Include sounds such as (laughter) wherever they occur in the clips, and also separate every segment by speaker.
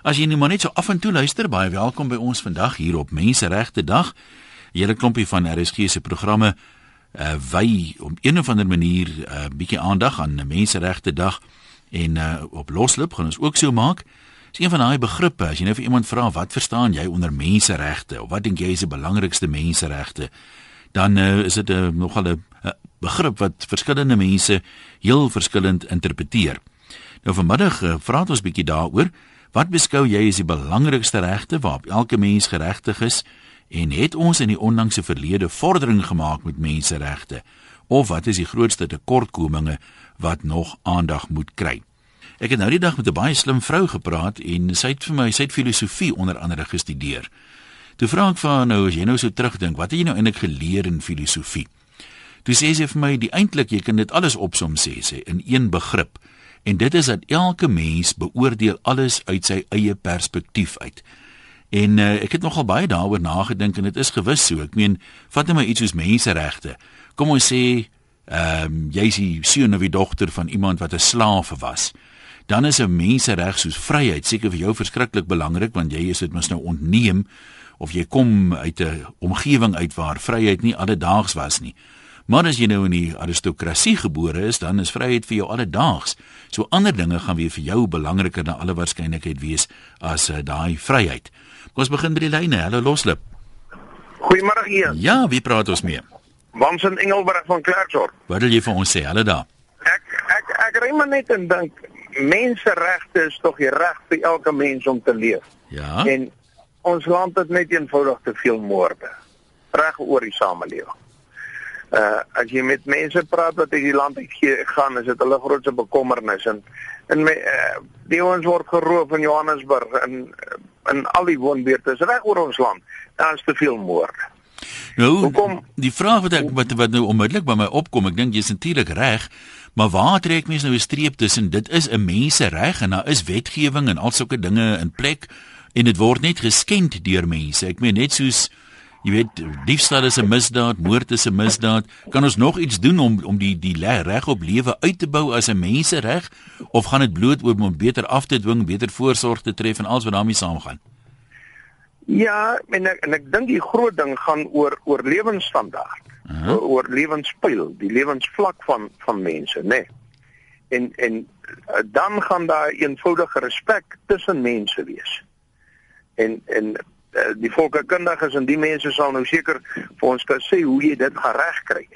Speaker 1: As jy nou maar net so af en toe luister, baie welkom by ons vandag hier op Menseregte Dag. Hele klompie van RSG se programme uh wy om een of ander manier 'n uh, bietjie aandag aan Menseregte Dag en uh op loslip gaan ons ook so maak. Dis een van daai begrippe as jy nou vir iemand vra wat verstaan jy onder menseregte of wat dink jy is die belangrikste menseregte? Dan uh, is dit 'n uh, nogal 'n uh, begrip wat verskillende mense heel verskillend interpreteer. Nou vanmiddag uh, vra ons bietjie daaroor Wat beskou jy as die belangrikste regte waarop elke mens geregtig is en het ons in die onlangse verlede vordering gemaak met menseregte of wat is die grootste tekortkominge wat nog aandag moet kry? Ek het nou die dag met 'n baie slim vrou gepraat en sy het vir my sy het filosofie onder andere gestudeer. Toe vra ek vir haar nou as jy nou so terugdink, wat het jy nou eintlik geleer in filosofie? Toe sê sy vir my die eintlik jy kan dit alles opsom sê sy in een begrip en dit is dat elke mens beoordeel alles uit sy eie perspektief uit. En uh, ek het nogal baie daaroor nagedink en dit is gewis so. Ek meen, vat net maar iets soos menseregte. Kom ons sê, ehm um, jy is die seun of die dogter van iemand wat 'n slaaf was. Dan is 'n mensereg soos vryheid seker vir jou verskriklik belangrik want jy is dit mos nou ontneem of jy kom uit 'n omgewing uit waar vryheid nie alledaags was nie. Maar as jy nou in die aristokrasie gebore is, dan is vryheid vir jou alledaags. So ander dinge gaan weer vir jou belangriker na alle waarskynlikheid wees as uh, daai vryheid. Kom ons begin by die lyne. Hallo Loslip.
Speaker 2: Goeiemôre hier.
Speaker 1: Ja, wie praat ons mee?
Speaker 2: Wansen Engelberg van Klerksdorp.
Speaker 1: Wat wil jy vir ons sê? Hallo daar.
Speaker 2: Ek ek ek ry maar net en dink menseregte is tog die reg vir elke mens om te leef.
Speaker 1: Ja.
Speaker 2: En ons land het net eenvoudig te veel moorde reg oor die samelewing. Uh as jy met mense praat wat uit die land uit gaan, is dit hulle grootste bekommernis en en my uh, die ons word geroof in Johannesburg en in al die woonbuurte reg oor ons land. Daar is te veel moorde.
Speaker 1: Nou, Hoekom? die vraag wat ek wat, wat nou onmiddellik by my opkom, ek dink jy's natuurlik reg, maar waar trek mense nou 'n streep tussen dit is 'n mensereg en daar is wetgewing en al sulke dinge in plek en dit word net geskend deur mense. Ek meen net soos Jy weet, diefstal is 'n misdaad, moord is 'n misdaad. Kan ons nog iets doen om om die die reg op lewe uit te bou as 'n mensereg of gaan dit bloot oor om beter af te dwing, beter voorsorg te tref en alles wat daarmee saamgaan?
Speaker 2: Ja, en ek, en ek dink die groot ding gaan oor oor lewensstandaard. Uh -huh. Oor lewenspyl, die lewensvlak van van mense, né? Nee. En en eh, dan gaan daar eenvoudige respek tussen mense wees. En en die volkskundiges en die mense sal nou seker vir ons kan sê hoe jy dit gereg kry.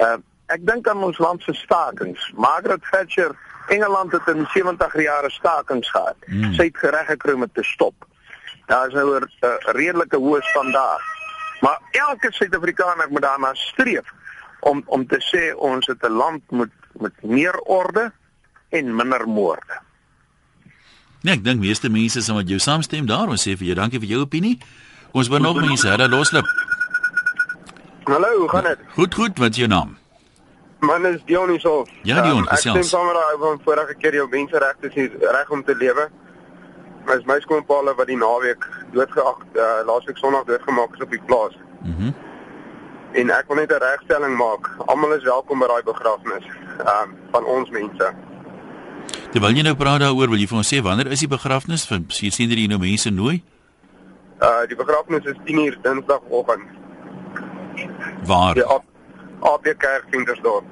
Speaker 2: Uh ek dink aan ons land se stakings. Margaret Thatcher Engeland het in 70 jare stakings gehad. Mm. Sy het gereg gekry om te stop. Daar is nou 'n uh, redelike hoë standaard. Maar elke Suid-Afrikaner moet daarna streef om om te sê ons het 'n land met met meer orde en minder moorde.
Speaker 1: Nee, ek dink meeste mense sal met jou saamstem daar. Ons sê vir jou dankie vir jou opinie. Ons wil nog mense, hulle loslip.
Speaker 2: Hallo, hoe gaan dit?
Speaker 1: Goed, goed. Wat is jou naam?
Speaker 2: Naam is Dionysos.
Speaker 1: Ja, Dion, um,
Speaker 2: ek stem saam met daai van vorige keer jou menseregte is reg om te lewe. My my skoonpaale wat die naweek doodgeag uh, laasweek Sondag doodgemaak is op die plaas. Mhm. Mm en ek wil net 'n regstelling maak. Almal is welkom by daai begrafnis. Ehm um, van ons mense.
Speaker 1: Terwyl jy nou praat daaroor, wil jy vir ons sê wanneer is die begrafnis? Vir jy sien dat jy nou mense nooi?
Speaker 2: Uh die begrafnis is 10:00 Dinsdagoggend.
Speaker 1: Waar?
Speaker 2: Die kerk Wintersdorp.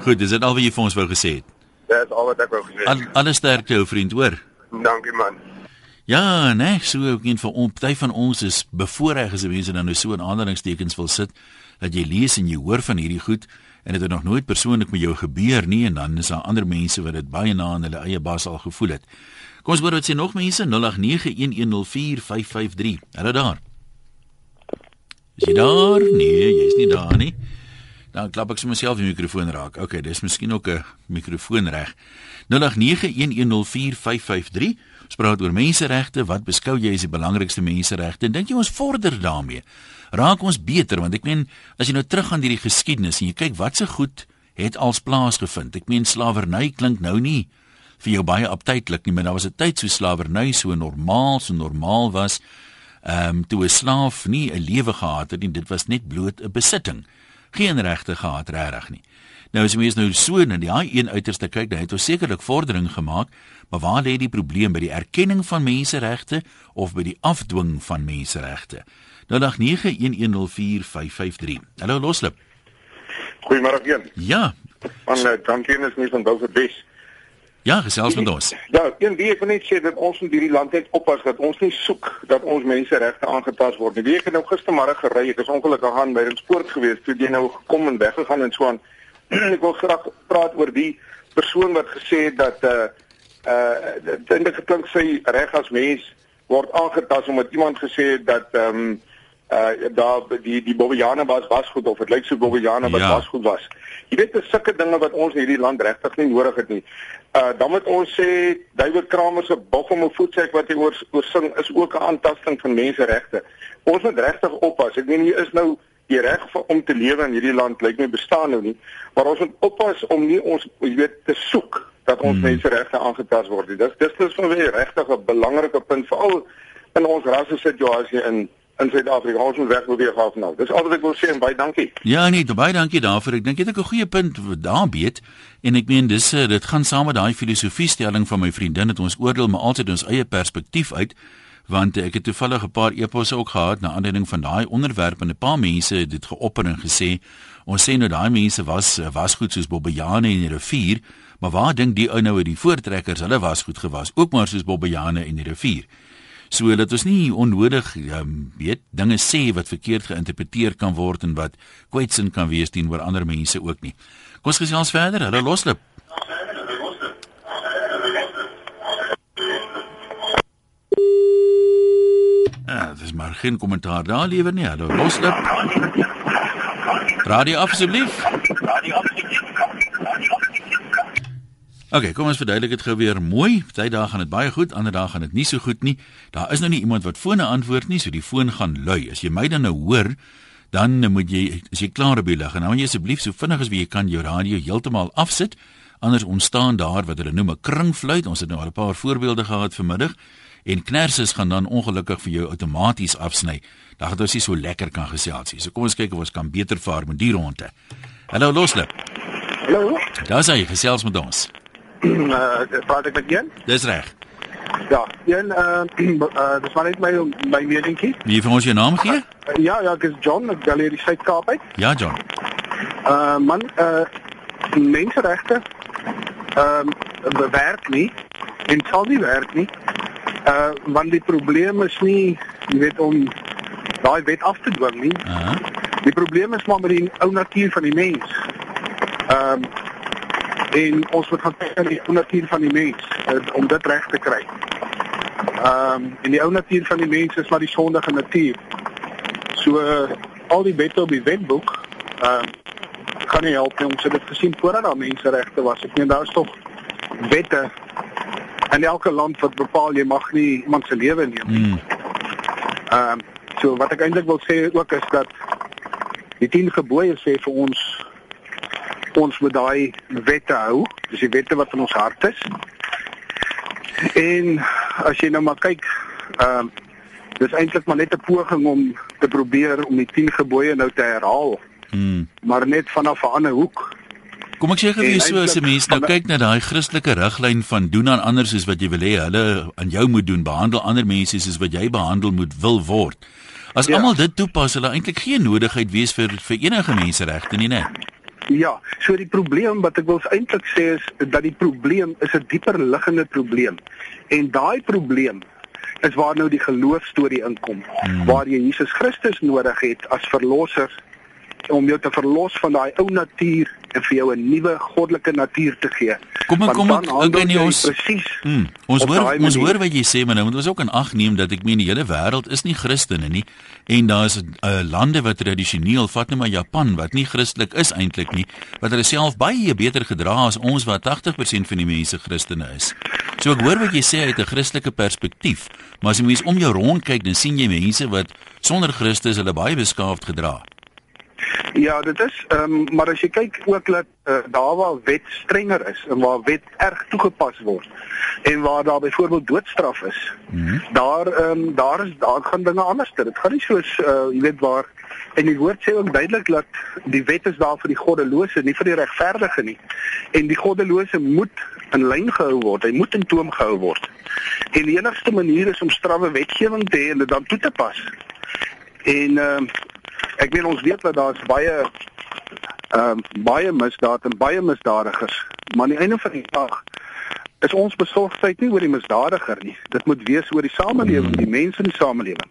Speaker 1: Goed, dis dit al wat jy vir ons wou gesê het.
Speaker 2: Dis al wat ek wou gesê het.
Speaker 1: Al, alles sterkte jou vriend, hoor.
Speaker 2: Dankie man.
Speaker 1: Ja, nee, so ook een van ons, party van ons is bevoorreg as mense dan nou so in aanhalingstekens wil sit dat jy lees en jy hoor van hierdie goed en dit het nog nooit persoonlik met jou gebeur nie en dan is daar ander mense wat dit baie na in hulle eie bas al gevoel het. Kom ons hoor wat sê nog mense 0891104553. Hallo daar. Is jy daar? Nee, jy's nie daar nie. Dan klap ek sommer self die mikrofoon raak. Okay, dis miskien ook 'n mikrofoon reg. 0891104553. Ons praat oor menseregte. Wat beskou jy as die belangrikste menseregte? Dink jy ons vorder daarmee? raak ons beter want ek meen as jy nou teruggaan hierdie geskiedenis en jy kyk wat se goed het als plaasgevind. Ek meen slawerny klink nou nie vir jou baie aptydelik nie, maar daar was 'n tyd so slawerny so normaal, so normaal was. Ehm um, toe 'n slaaf nie 'n lewe gehad het nie, dit was net bloot 'n besitting. Geen regte gehad regtig nie. Nou as jy mens nou so na die een uiterste kyk, dan het ons sekerlik vordering gemaak, maar waar lê die probleem by die erkenning van menseregte of by die afdwing van menseregte? Nou dag 91104553. Hallo Loslip.
Speaker 3: Goeiemôre een.
Speaker 1: Ja.
Speaker 3: Man, uh, dankie is nie van Beaufort
Speaker 1: Ja, gesels met ons.
Speaker 3: Ja, een wie ek wil net sê dat ons in hierdie land net oppas dat ons nie soek dat ons menseregte aangetast word nie. Ek het nou gistermôre gery, ek is ongelukkig aan by 'n spoort gewees toe jy nou gekom en weggegaan en so aan. (clears throat) ek wil graag praat oor die persoon wat gesê het dat uh uh dit het geklink sy reg as mens word aangetast omdat iemand gesê het dat ehm um, uh daar die die Bobbejane was was goed of dit lyk so Bobbejane wat ja. was goed was. Jy weet dis sulke dinge wat ons in hierdie land regtig nie nodig het nie. Uh dan moet ons sê David Kramer se bog om 'n voetsek wat hy oor oor sing is ook 'n aantasting van menseregte. Ons moet regtig oppas. Ek meen hier is nou die reg om te lewe in hierdie land lyk my bestaan nou nie, maar ons moet oppas om nie ons jy weet te soek dat ons hmm. menseregte aangetast word nie. Dis dis is vir my regtig 'n belangrike punt veral in ons rasse situasie in in Suid-Afrika. Ons moet weg beweeg af nou. Dis al wat ek wil sê en baie dankie.
Speaker 1: Ja nee, baie dankie daarvoor. Ek dink jy het 'n goeie punt daar beet en ek meen dis eh, dit gaan saam met daai filosofie stelling van my vriendin dat ons oordeel maar altyd ons eie perspektief uit want ek het toevallig 'n paar eposse ook gehad na aanleiding van daai onderwerp en 'n paar mense het dit geopper en gesê ons sê nou daai mense was was goed soos Bobbejane in die rivier maar waar dink die ou nou uit die voortrekkers hulle was goed gewas ook maar soos Bobbejane in die rivier So dat ons nie onnodig um, weet dinge sê wat verkeerd geïnterpreteer kan word en wat kwetsin kan wees teenoor ander mense ook nie. Kom ons gesels verder. Hallo Loslip. Maar geen kommentaar daar liewer nie. Hallo Loslip. Radio asseblief. Radio OK, kom ons verduidelik dit gou weer mooi. Party dae gaan dit baie goed, ander dae gaan dit nie so goed nie. Daar is nou nie iemand wat fone antwoord nie, so die foon gaan lui. As jy my dan nou hoor, dan moet jy as jy klaar op die lig en nou jy asseblief so vinnig as wie jy kan jou radio heeltemal afsit. Anders ontstaan daar wat hulle noem 'n kringfluit. Ons het nou al 'n paar voorbeelde gehad vanmiddag en knerses gaan dan ongelukkig vir jou outomaties afsny. Dan gaan dit nie so lekker kan gesels nie. So kom ons kyk of ons kan beter vaar met die ronde. Hallo Loslip.
Speaker 4: Hallo.
Speaker 1: Daar sê jy gesels met ons
Speaker 4: uh (clears throat) praat ek met Jan?
Speaker 1: Dis reg.
Speaker 4: Ja, Jan, uh, uh dis maar net my my meetingkie.
Speaker 1: Wie vir ons jou naam gee?
Speaker 4: Uh, ja, ja, ek is John, ek bel hier die Suid-Kaap uit.
Speaker 1: Ja, John.
Speaker 4: Uh man, uh menseregte ehm uh, werk nie en sal nie werk nie. Uh want die probleem is nie, jy weet om daai wet af te dwing nie. Uh -huh. Die probleem is maar met die ou natuur van die mens. Ehm um, en ons moet gaan kyk na die ou natuur van die mens uh, om dit reg te kry. Ehm um, en die ou natuur van die mens is maar die sondige natuur. So uh, al die wette op die wetboek ehm uh, kan nie help nie. Ons het dit gesien voordat daar menseregte was. Ek meen daar is tog wette in elke land wat bepaal jy mag nie iemand se lewe neem nie. Hmm. Ehm um, so wat ek eintlik wil sê ook is dat die 10 gebooie sê vir ons ons moet daai wette hou, dis die wette wat in ons hart is. En as jy nou maar kyk, ehm uh, dis eintlik maar net 'n poging om te probeer om die 10 gebooie nou te herhaal. Hmm. Maar net vanaf 'n ander hoek.
Speaker 1: Kom ek sê gou vir so as 'n mens nou kyk na daai Christelike riglyn van doen aan ander soos wat jy wil hê hulle aan jou moet doen, behandel ander mense soos wat jy behandel moet wil word. As ja. almal dit toepas, hulle eintlik geen nodigheid wees vir vir enige menseregte nie, né?
Speaker 4: Ja, so die probleem wat ek wil eintlik sê is dat die probleem is 'n dieper liggende probleem. En daai probleem is waar nou die geloofstorie inkom, hmm. waar jy Jesus Christus nodig het as verlosser om jou te verlos van daai ou natuur en vir jou 'n nuwe goddelike natuur te gee.
Speaker 1: Kom maar kom ek okay nee ons presies. Hmm, ons hoor ons hoor wat jy sê maar nou moet ons ook in ag neem dat ek meen die hele wêreld is nie Christene nie en daar is uh, lande wat tradisioneel vat net maar Japan wat nie Christelik is eintlik nie wat hulle self baie beter gedra as ons wat 80% van die mense Christene is. So ek hoor wat jy sê uit 'n Christelike perspektief, maar as jy mens om jou rond kyk dan sien jy mense wat sonder Christus hulle baie beskaafd gedra.
Speaker 4: Ja, dit is ehm um, maar as jy kyk ook dat uh, daar waar wet strenger is en waar wet erg toegepas word en waar daar byvoorbeeld doodstraf is. Mm -hmm. Daar ehm um, daar is daar gaan dinge anders. Dit gaan nie soos uh, jy weet waar en die woord sê ook duidelik dat die wet is daar vir die goddelose, nie vir die regverdige nie. En die goddelose moet in lyn gehou word. Hy moet in toom gehou word. En die enigste manier is om strawwe wetgewing te hê en dit dan toe te pas. En ehm uh, ek weet ons weet dat daar's baie ehm uh, baie misdaad en baie misdadigers, maar aan die einde van die dag is ons besorgdheid nie oor die misdadiger nie. Dit moet wees oor die samelewing, die mense in die samelewing.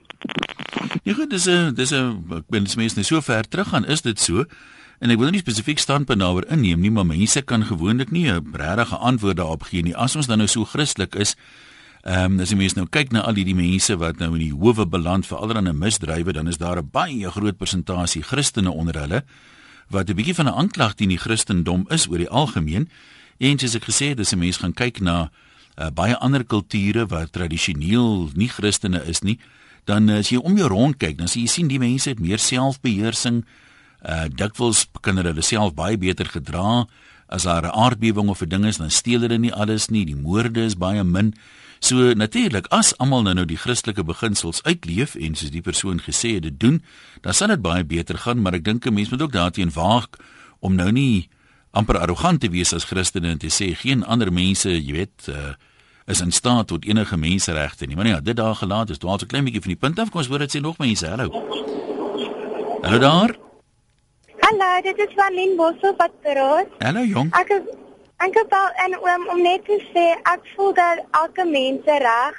Speaker 1: Ja goed, dis 'n dis 'n ek ben se mense so ver terug gaan, is dit so? En ek wil nie spesifiek standpunt daaroor inneem nie, maar mense kan gewoonlik nie 'n regte antwoord daarop gee nie. As ons dan nou so Christelik is, Ehm um, as jy mens nou kyk na al die mense wat nou in die howe beland vir allerlei misdrywe, dan is daar 'n baie groot persentasie Christene onder hulle wat 'n bietjie van 'n aanklag teen die Christendom is oor die algemeen. En soos ek gesê het, as 'n mens gaan kyk na uh, baie ander kulture wat tradisioneel nie Christene is nie, dan as jy om jou rond kyk, dan sien jy sien die mense het meer selfbeheersing. Uh dikwels kan hulle self baie beter gedra as daar 'n aardbewing of 'n ding is, dan steel hulle nie alles nie. Die moorde is baie min. So natuurlik as almal nou nou die Christelike beginsels uitleef en soos die persoon gesê het dit doen, dan sal dit baie beter gaan, maar ek dink 'n mens moet ook daarteen waag om nou nie amper arrogant te wees as Christene en te sê geen ander mense, jy weet, uh, is in staat tot enige menseregte nie. Maar ja, dit daar gelaat is, dwaal so klein bietjie van die punt af, kom ons hoor dit sê nog mense. Hallo. Hallo daar.
Speaker 5: Hallo, dit is van Lynn Bosso wat praat.
Speaker 1: Hallo jong.
Speaker 5: Ek is Wil en um, om net te sê ek voel dat elke mens reg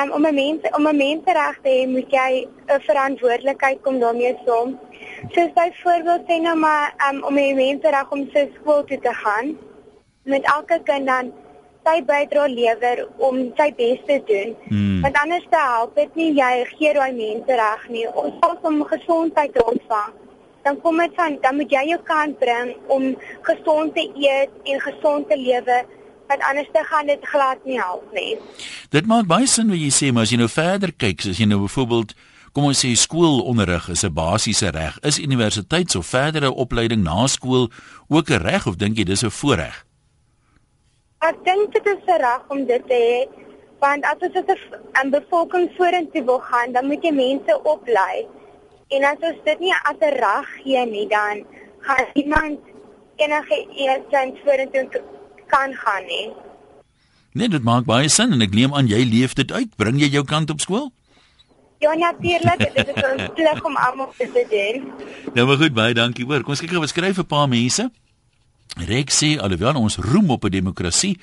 Speaker 5: um, om 'n mens om 'n mensereg te hê moet jy 'n verantwoordelikheid kom daarmee saam. Soos byvoorbeeld sê nou maar um, om 'n mensereg om sy skool toe te gaan met elke kind dan sy bydra lewer om sy bes te doen. Hmm. Want anders te help dit nie jy gee daai mensereg nie. Ons moet om gesondheid ontvang dan kom dit van dan moet jy jou kant bring om gesond te eet en gesond te lewe want anders te gaan dit glad nie help nie.
Speaker 1: Dit maak baie sin wat jy sê, maar as jy nou verder kyk, as jy nou byvoorbeeld kom ons sê skoolonderrig is 'n basiese reg, is universiteits of verdere opleiding na skool ook 'n reg of dink jy dis 'n voorreg?
Speaker 5: Ek dink dit is 'n reg om dit te hê want as dit 'n bevolking vorentoe wil gaan, dan moet jy mense oplei. En as ons dit nie as 'n reg gee nie, dan gaan iemand enige eens vorentoe kan gaan nie.
Speaker 1: Nee, dit maak baie sin en ek neem aan jy leef dit uit. Bring jy jou kant op skool?
Speaker 5: Ja, natuurlik. dit is ons plig om almal te doen.
Speaker 1: Nou maar goed, baie dankie hoor. Kom ons kyk gou wat skryf 'n paar mense. Rex sê alhoewel ons roem op 'n demokrasie,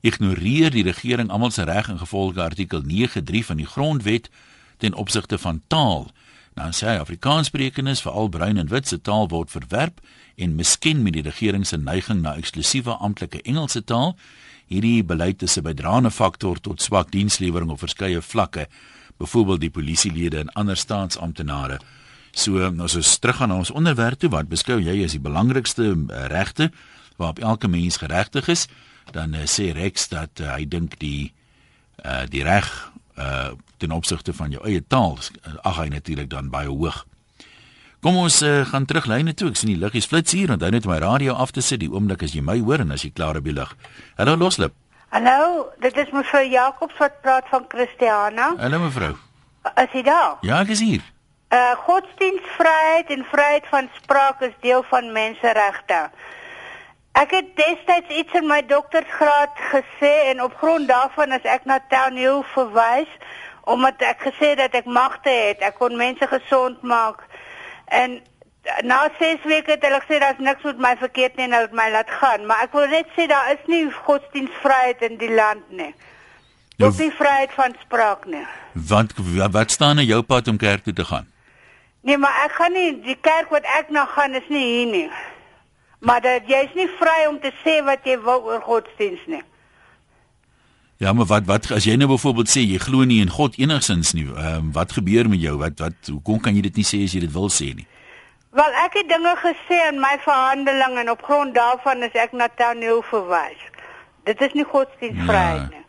Speaker 1: ignoreer die regering almal se reg in gevolge artikel 9.3 van die grondwet ten opsigte van taal. Nou sê hy Afrikaanssprekendes, veral bruin en wit se taal word verwerp en miskien met die regering se neiging na eksklusiewe amptelike Engelse taal, hierdie beleid is 'n bydraende faktor tot swak dienslewering op verskeie vlakke, byvoorbeeld die polisielede en ander staatsamptenare. So, nou as ons teruggaan na ons onderwerp toe, wat beskou jy as die belangrikste uh, regte waarop elke mens geregtig is? Dan uh, sê Rex dat uh, hy dink die uh, die reg uh ten opsigte van jou eie taal ag hy natuurlik dan baie hoog. Kom ons uh, gaan terug lyne toe. Ek sien die liggies flits hier dan net my radio af te sit die oomblik as jy my hoor en as jy klaar op die lig. Hallo Loslip.
Speaker 6: Hallo, dit is mevrou Jacobs wat praat van Christiana.
Speaker 1: Hallo mevrou.
Speaker 6: Is jy daar?
Speaker 1: Ja, ek is hier.
Speaker 6: Uh godsdienstvryheid en vryheid van spraak is deel van menseregte. Ek het destyds iets in my doktorsgraad gesê en op grond daarvan as ek na Town Hill verwys omdat ek gesê dat ek magte het, ek kon mense gesond maak. En na 6 weke het hulle gesê daar's niks met my verkeerd nie en hulle het my laat gaan, maar ek wil net sê daar is nie godsdienstvryheid in die land nie. Dis nie vryheid van spraak nie.
Speaker 1: Want wat staan in jou pad om kerk toe te gaan?
Speaker 6: Nee, maar ek gaan nie die kerk wat ek na gaan is nie hier nie. Maar dat jy is nie vry om te sê wat jy wil oor godsdiens nie.
Speaker 1: Ja, maar wat wat as jy nou byvoorbeeld sê jy glo nie in God enigsins nie, ehm um, wat gebeur met jou? Wat wat hoekom kan jy dit nie sê as jy dit wil sê nie?
Speaker 6: Wel, ek het dinge gesê in my verhandeling en op grond daarvan is ek na Tannie verwys. Dit is nie godsdienstvryheid ja. nie.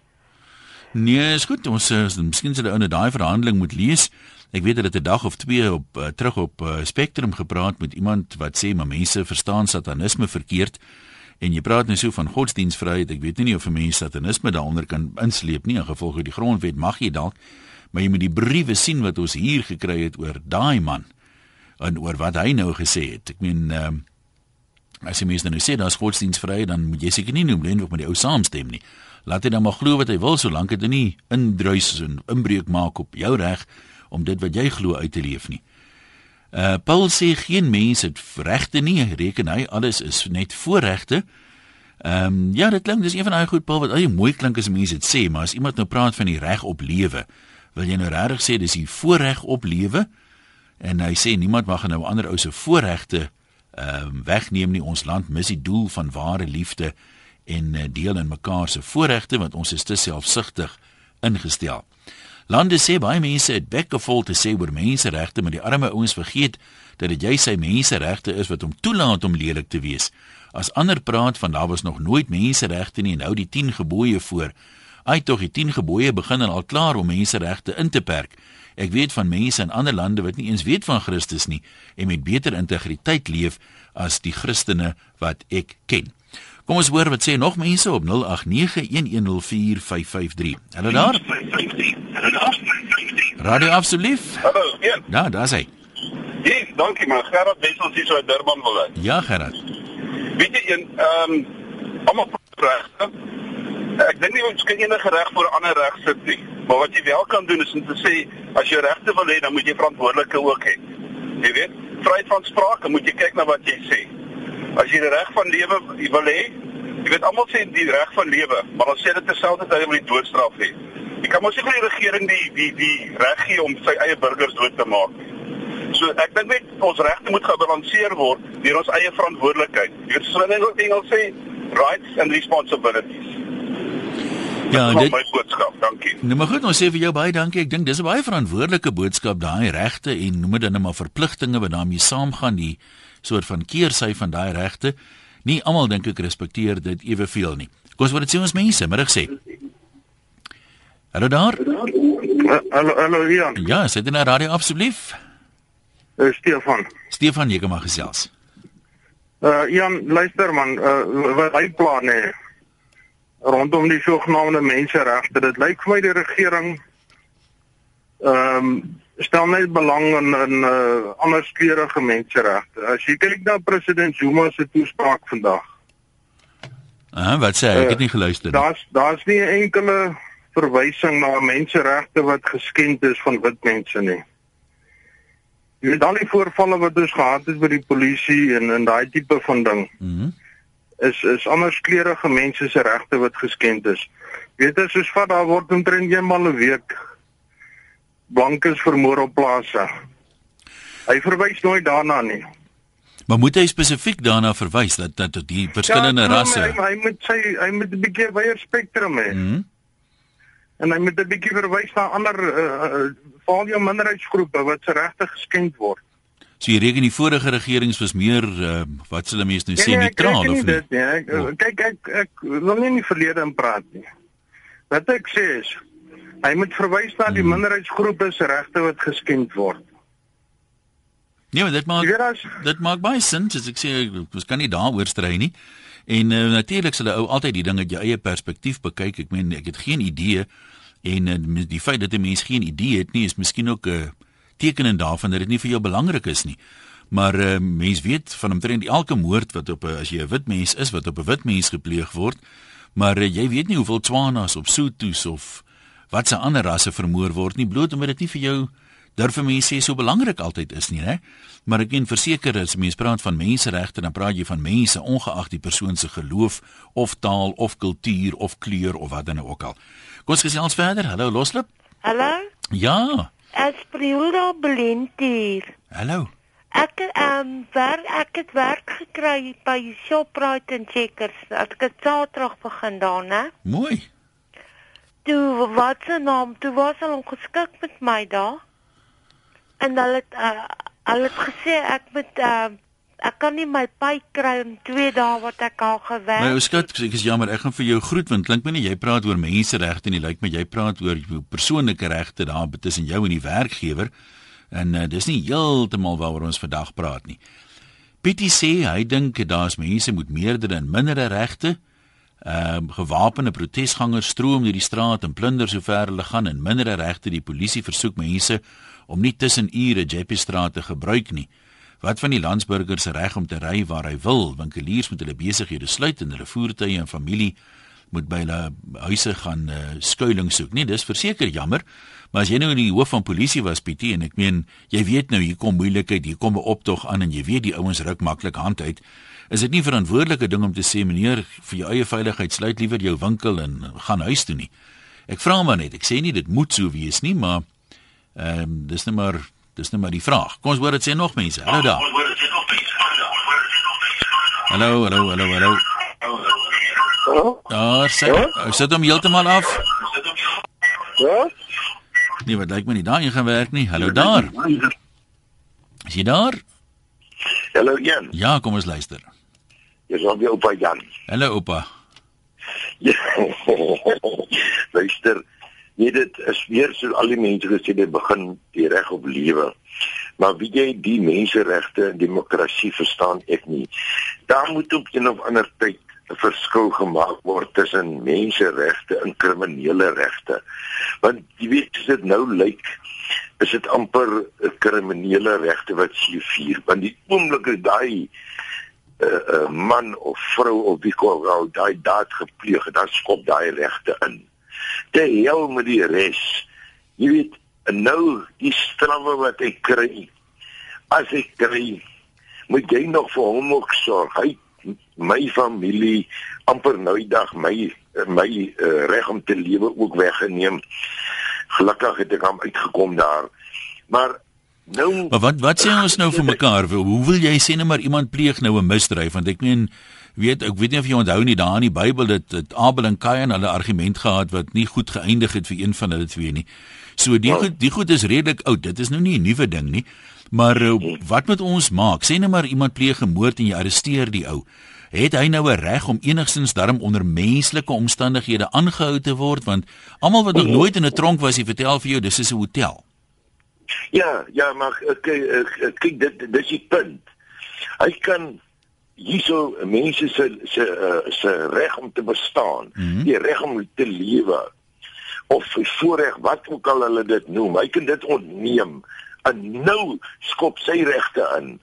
Speaker 1: Nee, is goed. Ons is miskien sal hulle daai verhandeling moet lees. Ek weet hulle het 'n dag of twee op uh, terug op uh, Spectrum gepraat met iemand wat sê maar mense verstaan satanisme verkeerd en jy praat nou so van godsdienstvryheid. Ek weet nie of 'n mens satanisme daaronder kan insleep nie. In gevolg van die grondwet mag jy dalk, maar jy moet die briewe sien wat ons hier gekry het oor daai man en oor wat hy nou gesê het. Ek meen um, as jy mens nou sê daar's godsdienstvryheid, dan moet jy seker nie noem Lenwood met die ou saamstem nie. Laat hy dan maar glo wat hy wil solank dit nie indruis en inbreuk maak op jou reg om dit wat jy glo uit te leef nie. Uh Paul sê geen mens het regte nie, reken hy alles is net voorregte. Ehm um, ja, dit klink dis een van daai goed Paul wat al mooi klink as mense dit sê, maar as iemand nou praat van die reg op lewe, wil jy nou regtig sê dis die voorreg op lewe? En hy sê niemand mag nou ander ou se voorregte ehm um, wegneem nie. Ons land mis die doel van ware liefde en uh, deel in mekaar se voorregte want ons is te selfsugtig ingestel. Lande sê baie mense het bekkevol te sê oor menseregte, maar die arme ouens vergeet dat dit jy sy menseregte is wat hom toelaat om lelik te wees. As ander praat van daar was nog nooit menseregte nie en nou die 10 gebooie voor. Ai tog die 10 gebooie begin al klaar om menseregte in te perk. Ek weet van mense in ander lande wat nie eens weet van Christus nie en met beter integriteit leef as die Christene wat ek ken. Kom ons hoor wat sê nog mense op 0891104553. Hallo daar. Radio asseblief.
Speaker 7: Hallo, ja.
Speaker 1: Ja, daar sê.
Speaker 7: Ja, dankie man. Gerard Wessels hier so uit Durban wil hy.
Speaker 1: Ja, Gerard.
Speaker 7: Weet jy een ehm um, almal reg. Ek dink nie ons kan enige reg voor ander reg sit nie. Maar wat jy wel kan doen is om te sê as jy regte wil hê, dan moet jy verantwoordelike ook hê. Jy weet, vryheid van sprake, moet jy kyk na wat jy sê. As jy die reg van lewe wil hê, jy weet almal sê die reg van lewe, maar dan sê dit terselfdertyd wil die doodstraf hê. Jy kan mos nie vir die regering die die die reg gee om sy eie burgers dood te maak. So ek dink net ons regte moet gebalanseer word deur ons eie verantwoordelikheid. Weet soos hulle in Engels sê, rights and responsibilities.
Speaker 1: Ja,
Speaker 7: dit my boodskap. Dankie.
Speaker 1: Nou maar goed, ons sê vir jou baie dankie. Ek dink dis 'n baie verantwoordelike boodskap daai regte en noem dit dan maar verpligtinge wat daarmee saamgaan die soort van keersy van daai regte. Nie almal dink ek respekteer dit eweveel nie. Kom ons word dit sê ons mense, middag sê. Hallo daar.
Speaker 8: Uh, hallo hallo Ian.
Speaker 1: Ja, sit in die radio asseblief.
Speaker 8: Uh, Stefan.
Speaker 1: Stefan, jy kan maar gesels.
Speaker 8: Uh Ian, luister man, uh wat hy plan hè rondom die sogenaamde menseregte. Dit lyk vir my die regering ehm um, stel net belang in in uh ander kleurige menseregte. As jy kyk na president Zuma se toespraak vandag.
Speaker 1: Ah, wat sê hy? Ek het nie geluister nie.
Speaker 8: Daar's daar's nie enkele verwysing na menseregte wat geskend is van wit mense nie. Jy weet al die voorvalle wat ons gehad het by die polisie en en daai tipe van ding
Speaker 1: Mhm. Mm
Speaker 8: is is anders kleurige mense se regte wat geskend is. Jy weet as soos vat daar word omtrent eenmal 'n week blankes vermoor op plase. Hy verwys nooit daarna nie.
Speaker 1: Maar moet hy spesifiek daarna verwys dat dat die verskillende
Speaker 8: Ja,
Speaker 1: rasse
Speaker 8: Hy, hy moet sy hy moet 'n bietjie wyeer spektrum hê.
Speaker 1: Mhm.
Speaker 8: En hy moet 'n bietjie verwys na ander uh, uh, veral jou minderheidsgroepe wat se regte geskend word.
Speaker 1: So jy reken die vorige regerings was meer uh, wat sê mense nou sê
Speaker 8: Nee, nee, ek
Speaker 1: neutraal of nie?
Speaker 8: Dit, nee, ek,
Speaker 1: Ja.
Speaker 8: kyk ek ek wil nie in die verlede in praat nie. Wat ek sê is hy moet verwys na die
Speaker 1: Hmm.
Speaker 8: minderheidsgroepe se regte wat geskend word.
Speaker 1: Nee, maar dit maak
Speaker 8: weet as
Speaker 1: dit maak baie sin, soos ek sê, ons kan nie daaroor stry nie. En uh, natuurlik sal 'n ou altyd die ding uit jou eie perspektief bekyk. Ek meen ek het geen idee en uh, die feit dat 'n mens geen idee het nie is miskien ook 'n uh, teken daarvan dat dit nie vir jou belangrik is nie. Maar uh, mens weet van omtrent elke moord wat op 'n as jy 'n wit mens is wat op 'n wit mens gepleeg word, maar uh, jy weet nie hoeveel Tswanas of Sotos of wat se ander rasse vermoor word nie bloot omdat dit nie vir jou durf mense sê so belangrik altyd is nie, hè? Maar ek kan verseker as mens praat van menseregte, dan praat jy van mense ongeag die persoon se geloof of taal of kultuur of kleur of wat dan ook al. Kom ons gesels verder. Hallo Loslip.
Speaker 9: Hallo,
Speaker 1: Ja.
Speaker 9: Espriula Blintier.
Speaker 1: Hallo.
Speaker 9: Ek ehm um, werk ek het werk gekry by Shoprite en Checkers. Ek het Saterdag begin daar, né?
Speaker 1: Mooi.
Speaker 9: Toe wat se naam? Toe was hulle ongeskik met my daar. En hulle het uh, hulle het gesê ek moet uh, ek kan nie my pay kry in 2 dae wat ek al gewerk.
Speaker 1: My ou skat, ek is jammer, ek gaan vir jou groet want klink my nie jy praat oor menseregte nie, lyk my jy praat oor jou persoonlike regte daar tussen jou en die werkgewer. En uh, dis nie heeltemal waaroor ons vandag praat nie. Pietie sê hy dink daar's mense met meerdere en mindere regte. Ehm uh, gewapende protesgangers stroom deur die straat en plunder sover hulle gaan en mindere regte die polisie versoek mense om nie tussen ure Jeppe straat te gebruik nie. Wat van die landsburgers se reg om te ry waar hy wil? Winkeliers moet hulle besighede sluit en hulle voertuie en familie moet by hulle huise gaan uh, skuilings soek. Nee, dis verseker jammer. Maar as jy nou die hoof van polisie was, Pietie, en ek meen, jy weet nou hier kom moeilikheid, hier kom 'n optog aan en jy weet die ouens ruk maklik hand uit. Is dit nie verantwoordelike ding om te sê meneer, vir jou eie veiligheid sluit liewer jou winkel en gaan huis toe nie? Ek vra maar net. Ek sê nie dit moet so wees nie, maar ehm um, dis net maar dis net maar die vraag. Kom ons hoor dit sê nog mense. Hallo daar. Hallo, hallo, hallo, hallo.
Speaker 10: Hallo?
Speaker 1: Daar sê, ja? sit hom heeltemal af.
Speaker 10: Ja?
Speaker 1: Nee, wat lyk my nie daar in gaan werk nie. Hallo daar. Is jy daar?
Speaker 10: Hallo Jan.
Speaker 1: Ja, kom ons luister.
Speaker 10: Jy's op jou oupa Jan.
Speaker 1: Hallo oupa.
Speaker 10: Ja. (laughs) Luister, nee dit is weer so al die mense gesê dit begin die reg op lewe. Maar wie jy die menseregte en demokrasie verstaan ek nie. Daar moet op 'n of ander tyd 'n verskil gemaak word tussen menseregte en kriminele regte. Want jy weet as dit nou lyk is dit amper 'n kriminele regte wat jy vier want die oomblik as daai 'n uh, uh, man of vrou of wie ook al daai daad gepleeg het, dan skop daai regte in. Te hel met die res. Jy weet nou die strawwe wat ek kry. As ek kry, moet jy nog vir hom ook sorg. Hy my familie amper nou die dag my my uh, reg om te lewe ook weggeneem. Gelukkig het ek hom uitgekom daar. Maar nou
Speaker 1: Maar wat wat sê ons nou vir mekaar? Hoe wil jy sê net maar iemand pleeg nou 'n misdryf want ek meen weet ek weet nie of jy onthou nie daar in die Bybel dat dit Abel en Kain hulle argument gehad wat nie goed geëindig het vir een van hulle twee nie. So die goed die goed is redelik oud. Dit is nou nie 'n nuwe ding nie. Maar uh, wat moet ons maak? Sê net maar iemand pleeg 'n moord en jy arresteer die ou. Het hy nou 'n reg om enigstens darm onder menslike omstandighede aangehou te word want almal wat nog nooit in 'n tronk was, hy vertel vir jou dis is 'n hotel.
Speaker 10: Ja, ja, maar kyk kyk dit dis die punt. Hy kan hierso mense se se uh, se reg om te bestaan, mm -hmm. die reg om te lewe of voorreg wat ook al hulle dit noem. Hy kan dit ontneem en nou skop sy regte in.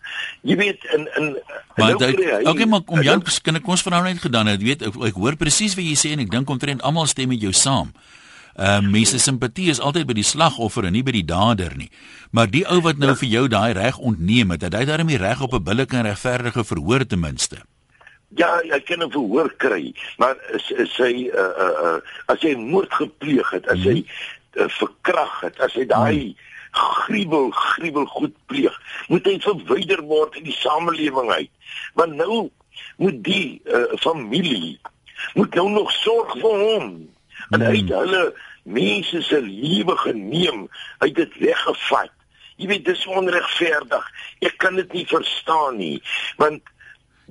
Speaker 10: Jy weet in in
Speaker 1: Maar nou hy, okay, maar om Jan kan ek ons net gedaan het, weet ek, ek hoor presies wat jy sê en ek dink omtrent almal stem met jou saam. Ehm uh, mense simpatie is altyd by die slagoffer en nie by die dader nie. Maar die ou wat nou vir jou daai reg ontneem het, het hy daarmee reg op 'n billike en regverdige verhoor ten minste.
Speaker 10: Ja, hy kan 'n verhoor kry, maar is, hy uh uh, uh as hy moord gepleeg het, as hy uh, verkrag het, as hy daai gruwel gruwel goed pleeg, moet hy verwyder word uit die samelewing uit. Want nou moet die uh, familie moet nou nog sorg vir hom en hy het hulle mense se lewe geneem, hy het dit weggevat. Jy weet dis onregverdig. Ek kan dit nie verstaan nie, want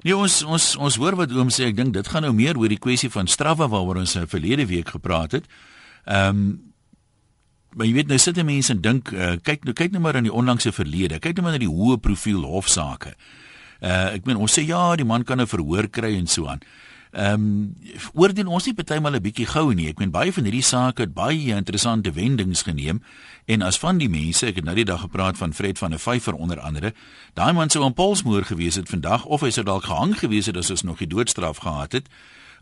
Speaker 1: Ja ons ons ons hoor wat oom sê ek dink dit gaan nou meer oor die kwessie van strawwe waaroor ons in verlede week gepraat het. Ehm um, maar jy weet nou sit mense en dink uh, kyk nou kyk nou maar aan die onlangse verlede. Kyk nou maar na die hoë profiel hofsaake. Uh ek meen ons sê ja, die man kan 'n verhoor kry en so aan. Ehm um, oordeel ons nie partymal 'n bietjie gou nie. Ek meen baie van hierdie sake het baie interessante wendings geneem en as van die mense, ek het nou die dag gepraat van Fred van der Vyver onder andere, daai man sou aan polsmoor gewees het vandag of hy sou dalk gehang gewees het as ons nog die doodstraf gehad het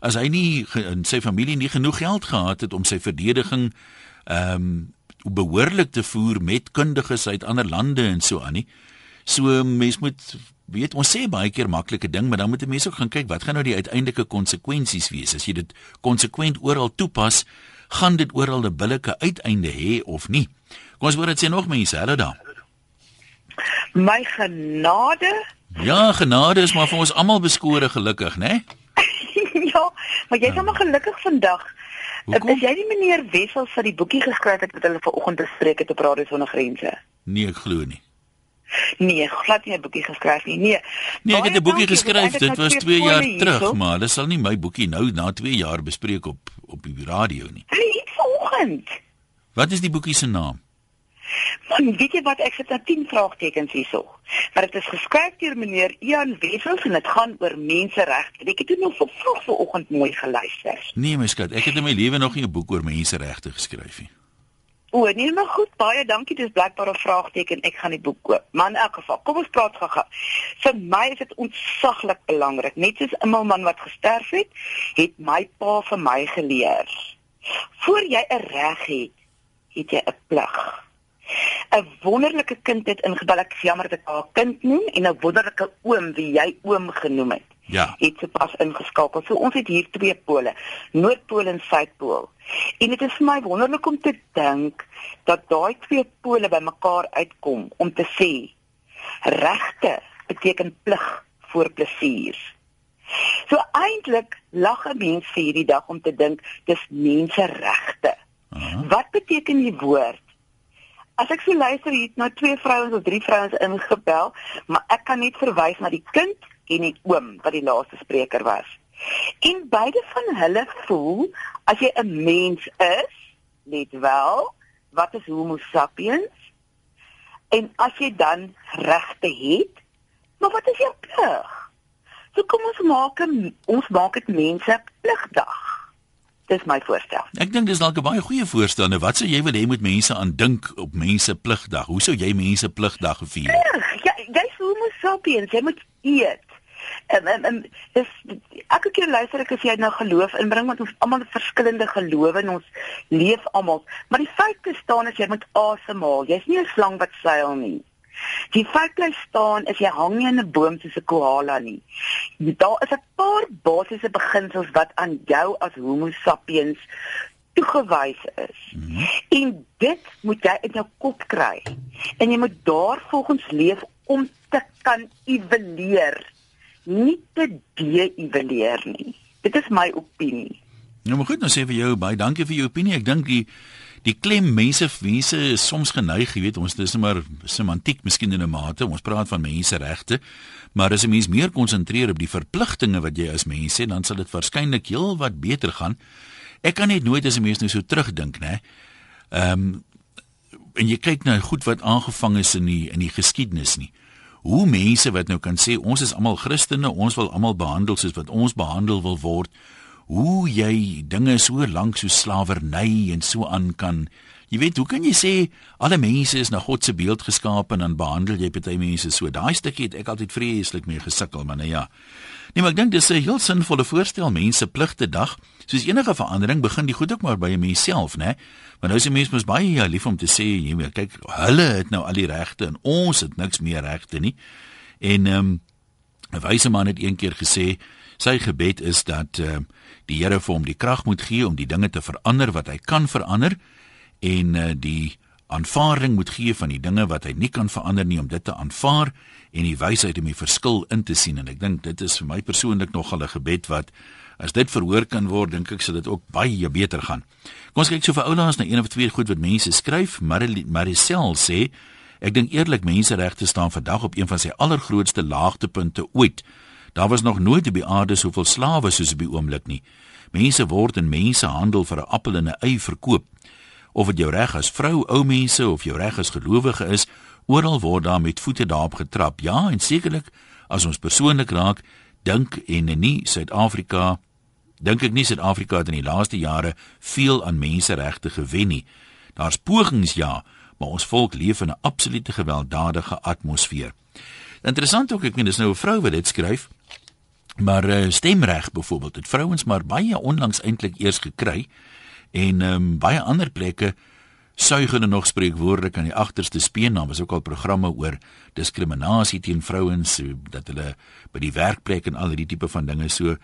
Speaker 1: as hy nie in sy familie nie genoeg geld gehad het om sy verdediging ehm um, behoorlik te voer met kundiges uit ander lande en so aan nie. So mens moet weet ons sê baie keer maklike ding, maar dan moet mense ook gaan kyk wat gaan nou die uiteindelike konsekwensies wees as jy dit konsekwent oral toepas, gaan dit oral 'n billike uiteinde hê of nie. Kom ons hoor dit sê nog mense, hallo daar.
Speaker 11: My genade?
Speaker 1: Ja, genade is maar vir ons almal beskore gelukkig, né? (laughs)
Speaker 11: ja, maar jy's almal gelukkig vandag. Hoekom? Is jy die meneer Wessels wat die boekie geskryf het wat hulle vanoggend bespreek het op Radio Sonder Grense?
Speaker 1: Nee, ek glo nie.
Speaker 11: Nee, glad nie 'n boekie geskryf nie. Nee.
Speaker 1: Nee, ek het 'n boekie geskryf. Dit was 2 jaar terug, maar dit sal nie my boekie nou na 2 jaar bespreek op op die radio nie.
Speaker 11: Hey, vanoggend.
Speaker 1: Wat is die boekie se naam?
Speaker 11: Man, weet jy wat ek sit na 10 vraagtekens hierso. Maar dit is geskryf deur meneer Ian Wessels en dit gaan oor menseregte. Ek het dit nog so vroeg vanoggend mooi geluister.
Speaker 1: Nee, my skat, ek het in my lewe nog nie 'n boek oor menseregte geskryf nie.
Speaker 11: O, nee, maar goed, baie dankie. Dis blykbaar 'n vraagteken. Ek gaan die boek koop. Maar in elk geval, kom ons praat gou-gou. Vir my is dit ontsaglik belangrik. Net soos 'n man wat gesterf het, het my pa vir my geleer. Voor jy 'n reg het, het jy 'n plig. 'n wonderlike kind het ingebel ek jammer dat ek haar kind noem en 'n wonderlike oom wie jy oom genoem het.
Speaker 1: Ja.
Speaker 11: Het sopas ingeskakel. So ons het hier twee pole, Noordpool en Suidpool. En dit is vir my wonderlik om te dink dat daai twee pole bymekaar uitkom om te sê regte beteken plig voor plesier. So eintlik lag 'n mens vir hierdie dag om te dink dis menseregte. Uh -huh. Wat beteken die woord? As ek so luister hier na twee vrouens of drie vrouens ingebel, maar ek kan net verwys na die kind en die oom wat die laaste spreker was. En beide van hulle voel as jy 'n mens is, net wel, wat is homo sapiens? En as jy dan regte het, maar wat is jou plig? So kom ons maak 'n ons maak dit mense pligdag. Dis my voorstel.
Speaker 1: Ek dink dis dalk 'n baie goeie voorstel. Nou wat sou jy wil hê moet mense aan dink op mense pligdag? Hoe sou jy mense pligdag vier?
Speaker 11: Ja, jy's homo sapiens, jy moet eet. En en en dis ek kyk luister ek as jy nou geloof inbring want ons almal verskillende gelowe en ons leef almal. Maar die feit bestaan is jy moet asemhaal. Jy's nie 'n slang wat seil nie. Die feit bly staan is jy hang nie in 'n boom soos 'n koala nie. Daar is 'n paar basiese beginsels wat aan jou as Homo sapiens toegewys is. Mm -hmm. En dit moet jy in jou kop kry. En jy moet daarvolgens leef om te kan evalueer, nie te de-evalueer nie. Dit is my opinie.
Speaker 1: Nou maar goed, nou sê vir jou baie dankie vir jou opinie. Ek dink die die klem mense mense is soms geneig, jy weet, ons dis net maar semantiek miskien in 'n mate. Ons praat van menseregte, maar as 'n mens meer konsentreer op die verpligtinge wat jy as mens het, dan sal dit waarskynlik heel wat beter gaan. Ek kan net nooit as 'n mens nou so terugdink, né? Ehm um, en jy kyk nou goed wat aangevang is in die in die geskiedenis nie. Hoe mense wat nou kan sê ons is almal Christene, ons wil almal behandel soos wat ons behandel wil word hoe jy dinge so lank so slawerny en so aan kan jy weet hoe kan jy sê alle mense is na God se beeld geskaap en dan behandel jy party mense so? Daai stukkie het ek altyd vreeslik mee gesukkel maar nou ja. Nee maar ek dink dis 'n heel sinvolle voorstel mense pligte dag. Soos enige verandering begin die goed ook maar by 'n mens self nê want nou is die mens mos baie ja lief om te sê jy weet kyk hulle het nou al die regte en ons het niks meer regte nie. En ehm um, 'n wyse man het eendag gesê sy gebed is dat uh, die Here vir hom die krag moet gee om die dinge te verander wat hy kan verander en uh, die aanvaarding moet gee van die dinge wat hy nie kan verander nie om dit te aanvaar en die wysheid om die verskil in te sien en ek dink dit is vir my persoonlik nogal 'n gebed wat as dit verhoor kan word dink ek sal dit ook baie beter gaan. Kom ons kyk so vir oulaas na een of twee goed wat mense skryf. Maricel sê ek dink eerlik menseregte staan vandag op een van sy allergrootste laagtepunte ooit. Daar was nog nooit op die aarde soveel slawe soos op die oomblik nie. Mense word in mensehandel vir 'n appel en 'n ei verkoop. Of dit jou reg as vrou, ou mense of jou reg as gelowige is, oral word daar met voete daarop getrap. Ja, en sekerlik as ons persoonlik raak, dink en nie Suid-Afrika dink ek nie Suid-Afrika het in die laaste jare veel aan menseregte gewen nie. Daar's pogings ja, maar ons volk leef in 'n absolute gewelddadige atmosfeer. Interessant ook ek meen dis nou 'n vrou wat dit skryf. Maar uh, stemreg byvoorbeeld het vrouens maar baie onlangs eintlik eers gekry en um, baie ander plekke suig hulle nog spreekwoordelik aan die agterste speen daar was ook al programme oor diskriminasie teen vrouens dat hulle by die werkplek en al hierdie tipe van dinge so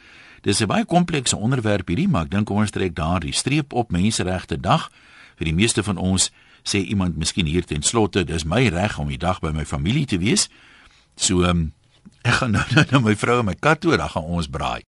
Speaker 1: dis 'n baie komplekse onderwerp hierdie maar ek dink ons trek daar die streep op menseregte dag vir die meeste van ons sê iemand miskien hier ten slotte dis my reg om die dag by my familie te wees so um, (laughs) Ek gaan nou na my vrou en my kat toe, dan gaan ons braai.